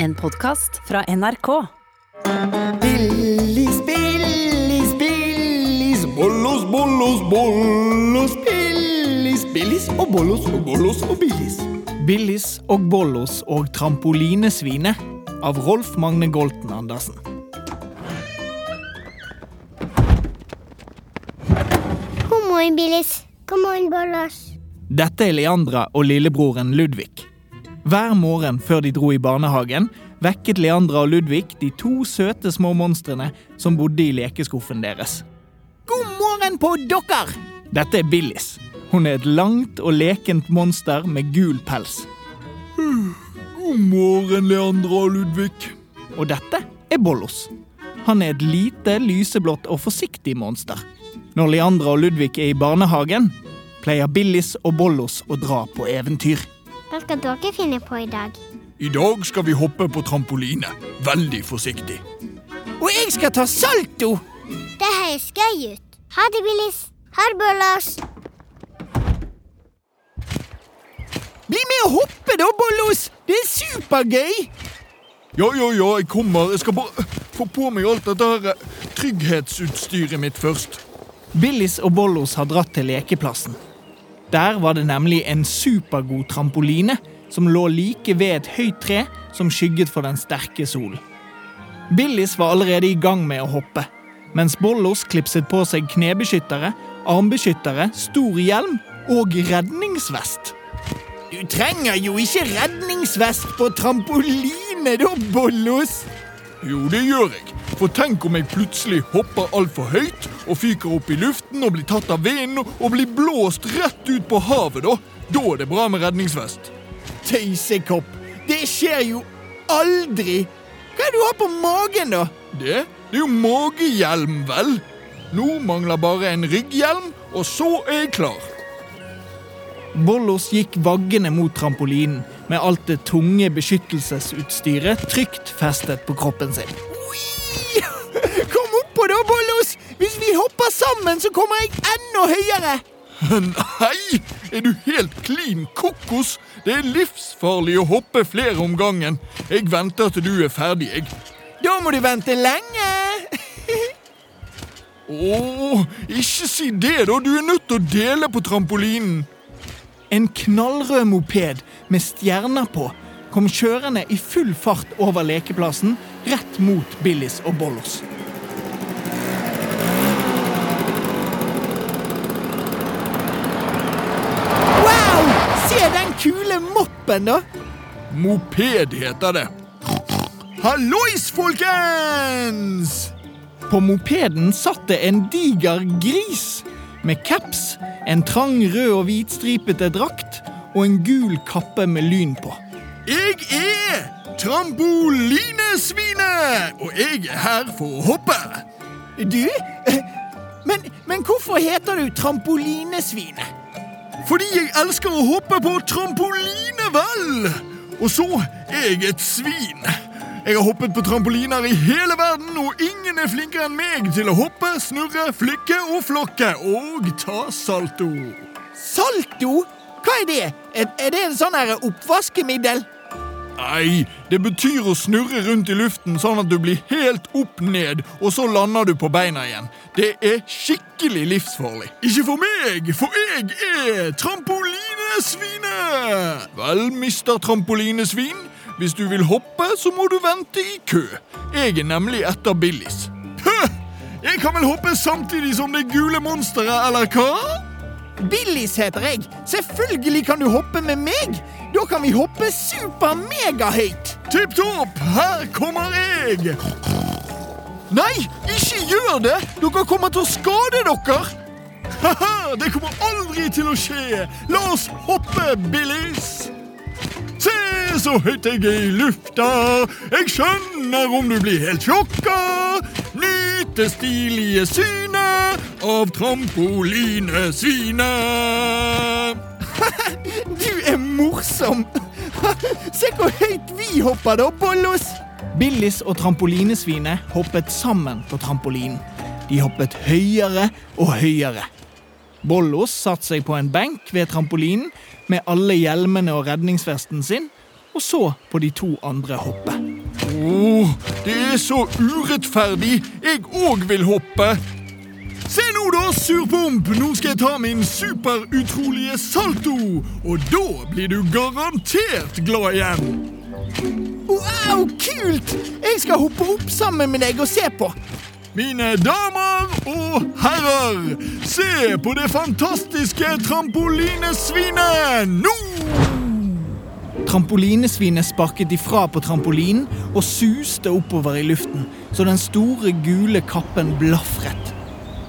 En podkast fra NRK. Billis, Billis, Billis, bollos, bollos, bollos, Billis, Billis og bollos og bollos og Billis. Billis og Bollos og Trampolinesvinet av Rolf Magne Golten Andersen. God morgen, Billis. God morgen, Bollos. Dette er Leandra og lillebroren Ludvig. Hver morgen før de dro i barnehagen, vekket Leandra og Ludvig de to søte små monstrene som bodde i lekeskuffen deres. God morgen på dere! Dette er Billis. Hun er et langt og lekent monster med gul pels. God morgen, Leandra og Ludvig. Og dette er Bollos. Han er et lite, lyseblått og forsiktig monster. Når Leandra og Ludvig er i barnehagen, pleier Billis og Bollos å dra på eventyr. Hva skal dere finne på i dag? I dag skal vi hoppe på trampoline. Veldig forsiktig. Og jeg skal ta salto! Det høres gøy ut. Ha det, Billis. Ha det, Bollos. Bli med og hoppe, da, Bollos! Det er supergøy! Ja, ja, ja, jeg kommer. Jeg skal bare få på meg alt dette her trygghetsutstyret mitt først. Billis og Bollos har dratt til lekeplassen. Der var det nemlig en supergod trampoline som lå like ved et høyt tre som skygget for den sterke solen. Billis var allerede i gang med å hoppe, mens Bollos klipset på seg knebeskyttere, armbeskyttere, stor hjelm og redningsvest. Du trenger jo ikke redningsvest på trampoline, da, Bollos. Jo, det gjør jeg. For tenk om jeg plutselig hopper altfor høyt og fyker opp i luften og blir tatt av vinden og blir blåst rett ut på havet, da. Da er det bra med redningsvest. Tøysekopp. Det skjer jo aldri. Hva er det du har på magen, da? Det? Det er jo magehjelm, vel? Nå mangler bare en rygghjelm, og så er jeg klar. Bollos gikk vaggende mot trampolinen med alt det tunge beskyttelsesutstyret trygt festet på kroppen sin. Kom oppå da, Bollos! Hvis vi hopper sammen, så kommer jeg enda høyere! Nei! Er du helt klin kokos? Det er livsfarlig å hoppe flere om gangen. Jeg venter til du er ferdig, jeg. Da må du vente lenge. Å, ikke si det, da. Du er nødt til å dele på trampolinen. En knallrød moped med stjerner på kom kjørende i full fart over lekeplassen rett mot Billis og Bollos. Wow! Se den kule moppen, da! Moped heter det. Hallois, folkens! På mopeden satt det en diger gris med caps, en trang rød og hvitstripete drakt og en gul kappe med lyn på. Jeg er Trampolinesvinet, og jeg er her for å hoppe. Du? Men, men hvorfor heter du Trampolinesvinet? Fordi jeg elsker å hoppe på trampoline, vel! Og så er jeg et svin. Jeg har hoppet på trampoliner i hele verden, og ingen er flinkere enn meg til å hoppe, snurre, flykke og flokke og ta salto. Salto? Hva er det? Er, er det en sånn oppvaskemiddel? Nei, det betyr å snurre rundt i luften sånn at du blir helt opp ned, og så lander du på beina igjen. Det er skikkelig livsfarlig. Ikke for meg, for jeg er trampolinesvinet! Vel, mister trampolinesvin, hvis du vil hoppe, så må du vente i kø. Jeg er nemlig etter Billis. Hø! Jeg kan vel hoppe samtidig som det gule monsteret, eller hva? Billis heter jeg. Selvfølgelig kan du hoppe med meg. Da kan vi hoppe super-megahøyt. Tipp topp, her kommer jeg. Nei, ikke gjør det! Dere kommer til å skade dere. Haha, det kommer aldri til å skje. La oss hoppe, Billis. Se så høyt jeg er i lufta. Jeg skjønner om du blir helt sjokka. Nyt det stilige synet av trampolinesvinet. du er morsom. Se hvor høyt vi hopper, da, Bollos. Billis og trampolinesvinet hoppet sammen på trampolinen. De hoppet høyere og høyere. Bollos satte seg på en benk ved trampolinen med alle hjelmene og redningsvesten sin, og så på de to andre hoppe. Åh, det er så urettferdig. Jeg òg vil hoppe. Se nå, da, surpomp. Nå skal jeg ta min superutrolige salto. Og da blir du garantert glad igjen. Wow, kult! Jeg skal hoppe opp sammen med deg og se på. Mine damer og herrer, se på det fantastiske trampolinesvinet nå! Trampolinesvinet sparket ifra på trampolinen og suste oppover i luften, så den store, gule kappen blafret.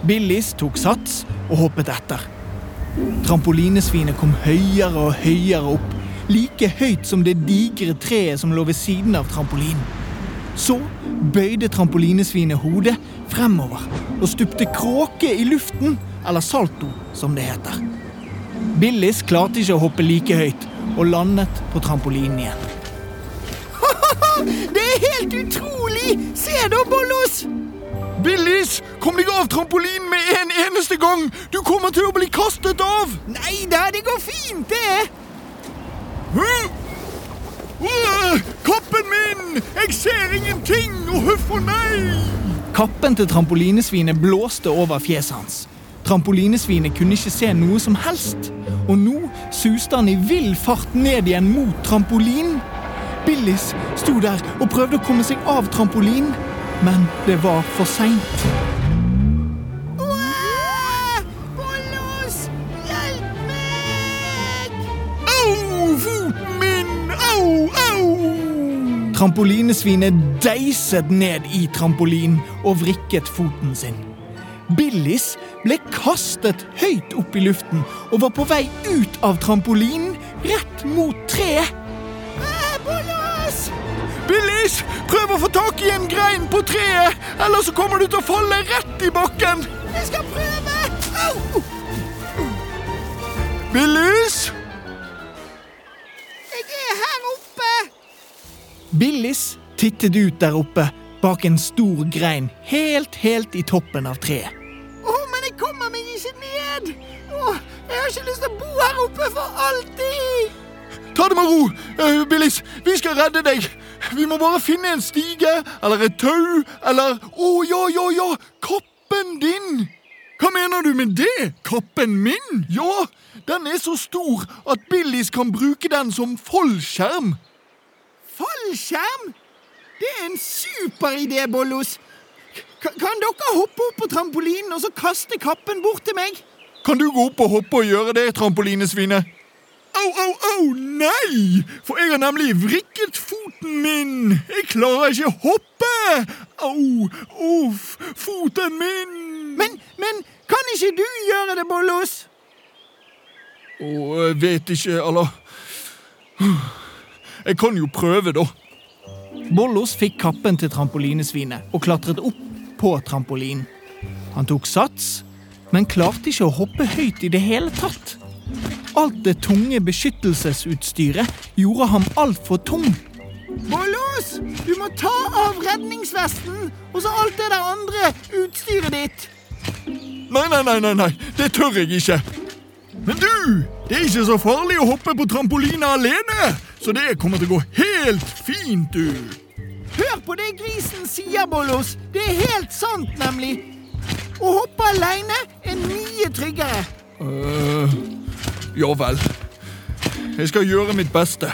Billis tok sats og hoppet etter. Trampolinesvinet kom høyere og høyere opp, like høyt som det digre treet som lå ved siden av trampolinen. Så bøyde trampolinesvinet hodet fremover og stupte kråke i luften, eller salto, som det heter. Billis klarte ikke å hoppe like høyt og landet på trampolinen igjen. Det er helt utrolig! Se da, Bollos! Billis, kom deg av trampolinen med en eneste gang! Du kommer til å bli kastet av! Nei da, det går fint, det. Kappen min! Jeg ser ingenting! Og huff og nei! Kappen til trampolinesvinet blåste over fjeset hans. Trampolinesvinet kunne ikke se noe som helst, og nå suste han i vill fart ned igjen mot trampolinen. Billis sto der og prøvde å komme seg av trampolinen, men det var for seint. Bollos, hjelp meg! Au, foten min! Au, au! Trampolinesvinet deiset ned i trampolinen og vrikket foten sin. Billis ble kastet høyt opp i luften og var på vei ut av trampolinen, rett mot treet. Billis, prøv å få tak i en grein på treet, eller så kommer du til å falle rett i bakken. Jeg skal prøve! Au! Billis? Jeg er her oppe! Billis tittet ut der oppe, bak en stor grein, helt, helt i toppen av treet. Å, men jeg kommer meg ikke ned! Oh, jeg har ikke lyst til å bo her oppe for alltid! Ta det med ro, uh, Billis. Vi skal redde deg. Vi må bare finne en stige eller et tau eller Å, ja, ja, ja! Kappen din! Hva mener du med det? Kappen min? Ja, den er så stor at Billis kan bruke den som fallskjerm. Fallskjerm? Det er en super idé, Bollos. K kan dere hoppe opp på trampolinen og så kaste kappen bort til meg? Kan du gå opp og hoppe og gjøre det, trampolinesvinet? Au, au, au, nei! For jeg har nemlig vrikket foten min. Jeg klarer ikke å hoppe. Au, uff, foten min. Men, men kan ikke du gjøre det, Bollos? Å, jeg vet ikke, eller Jeg kan jo prøve, da. Bollos fikk kappen til trampolinesvinet og klatret opp på trampolinen. Han tok sats, men klarte ikke å hoppe høyt i det hele tatt. Alt det tunge beskyttelsesutstyret gjorde ham altfor tung. Bollos, du må ta av redningsvesten og så alt det der andre utstyret ditt. Nei, nei, nei, nei, nei, det tør jeg ikke. Men du, det er ikke så farlig å hoppe på trampoline alene, så det kommer til å gå helt fint, du. Hør på det grisen sier, Bollos. Det er helt sant, nemlig. Å hoppe alene er mye tryggere. øh, ja vel. Jeg skal gjøre mitt beste.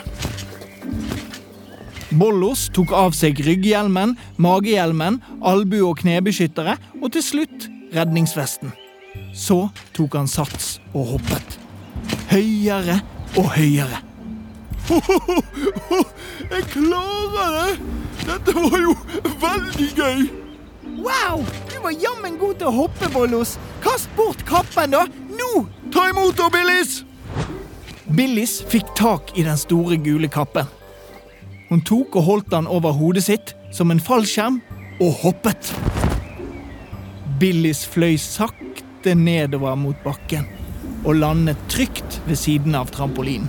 Bollos tok av seg rygghjelmen, magehjelmen, albue- og knebeskyttere og til slutt redningsvesten. Så tok han sats og hoppet. Høyere og høyere. Jeg klarer det! Dette var jo veldig gøy. Wow! Du var jammen god til å hoppe, Bollos. Kast bort kappen, da. Ta imot da, Billis! Billis fikk tak i den store, gule kappen. Hun tok og holdt den over hodet sitt som en fallskjerm og hoppet. Billis fløy sakte nedover mot bakken og landet trygt ved siden av trampolinen.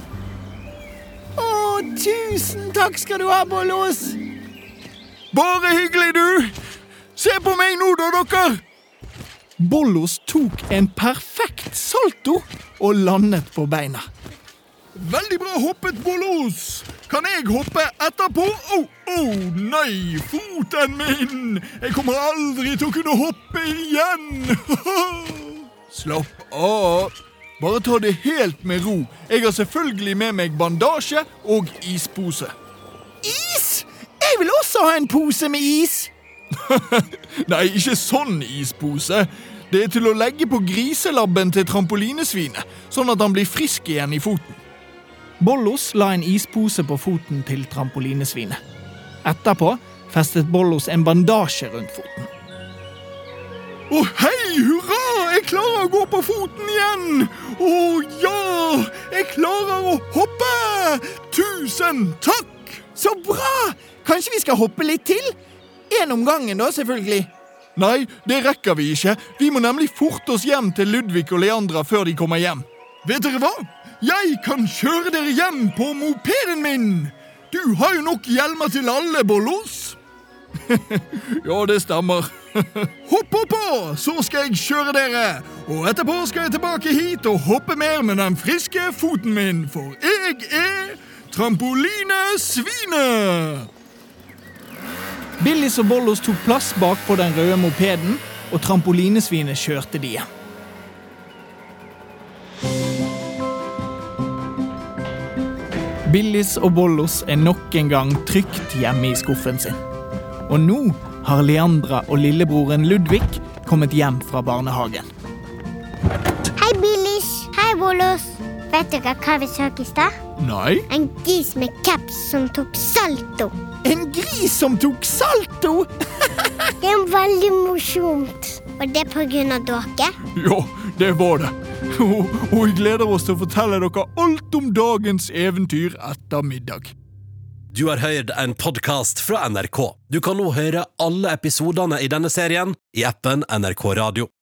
Å, tusen takk skal du ha, Bollos! Bare hyggelig, du! Se på meg nå, da, dere! Bollos tok en perfekt salto og landet på beina. Veldig bra hoppet, Bollos! Kan jeg hoppe etterpå? Å, oh, oh, nei, foten min! Jeg kommer aldri til å kunne hoppe igjen! Slapp av. Bare ta det helt med ro. Jeg har selvfølgelig med meg bandasje og ispose. Is! Jeg vil også ha en pose med is! Nei, ikke sånn ispose. Det er til å legge på griselabben til trampolinesvinet, sånn at han blir frisk igjen i foten. Bollos la en ispose på foten til trampolinesvinet. Etterpå festet Bollos en bandasje rundt foten. Å hei, hurra! Jeg klarer å gå på foten igjen! Å ja! Jeg klarer å hoppe! Tusen takk! Så bra! Kanskje vi skal hoppe litt til? En om gangen, da, selvfølgelig. Nei, det rekker vi ikke. Vi må nemlig forte oss hjem til Ludvig og Leandra før de kommer hjem. Vet dere hva? Jeg kan kjøre dere hjem på mopeden min! Du har jo nok hjelmer til alle, Bollos. ja, det stemmer. Hopp oppå, så skal jeg kjøre dere. Og etterpå skal jeg tilbake hit og hoppe mer med den friske foten min, for jeg er trampolinesvinet. Billis og Bollos tok plass bak på den røde mopeden, og trampolinesvinet kjørte de. Billis og Bollos er nok en gang trygt hjemme i skuffen sin. Og nå har Leandra og lillebroren Ludvig kommet hjem fra barnehagen. Hei, Billis. Hei, Bollos. Vet dere hva vi så i stad? Nei, En gris med caps som tok salto. En som tok salto! Det er veldig morsomt. Og det er på grunn av dere. ja, det var det. Og, og vi gleder oss til å fortelle dere alt om dagens eventyr etter middag. Du har hørt en podkast fra NRK. Du kan nå høre alle episodene i denne serien i appen NRK Radio.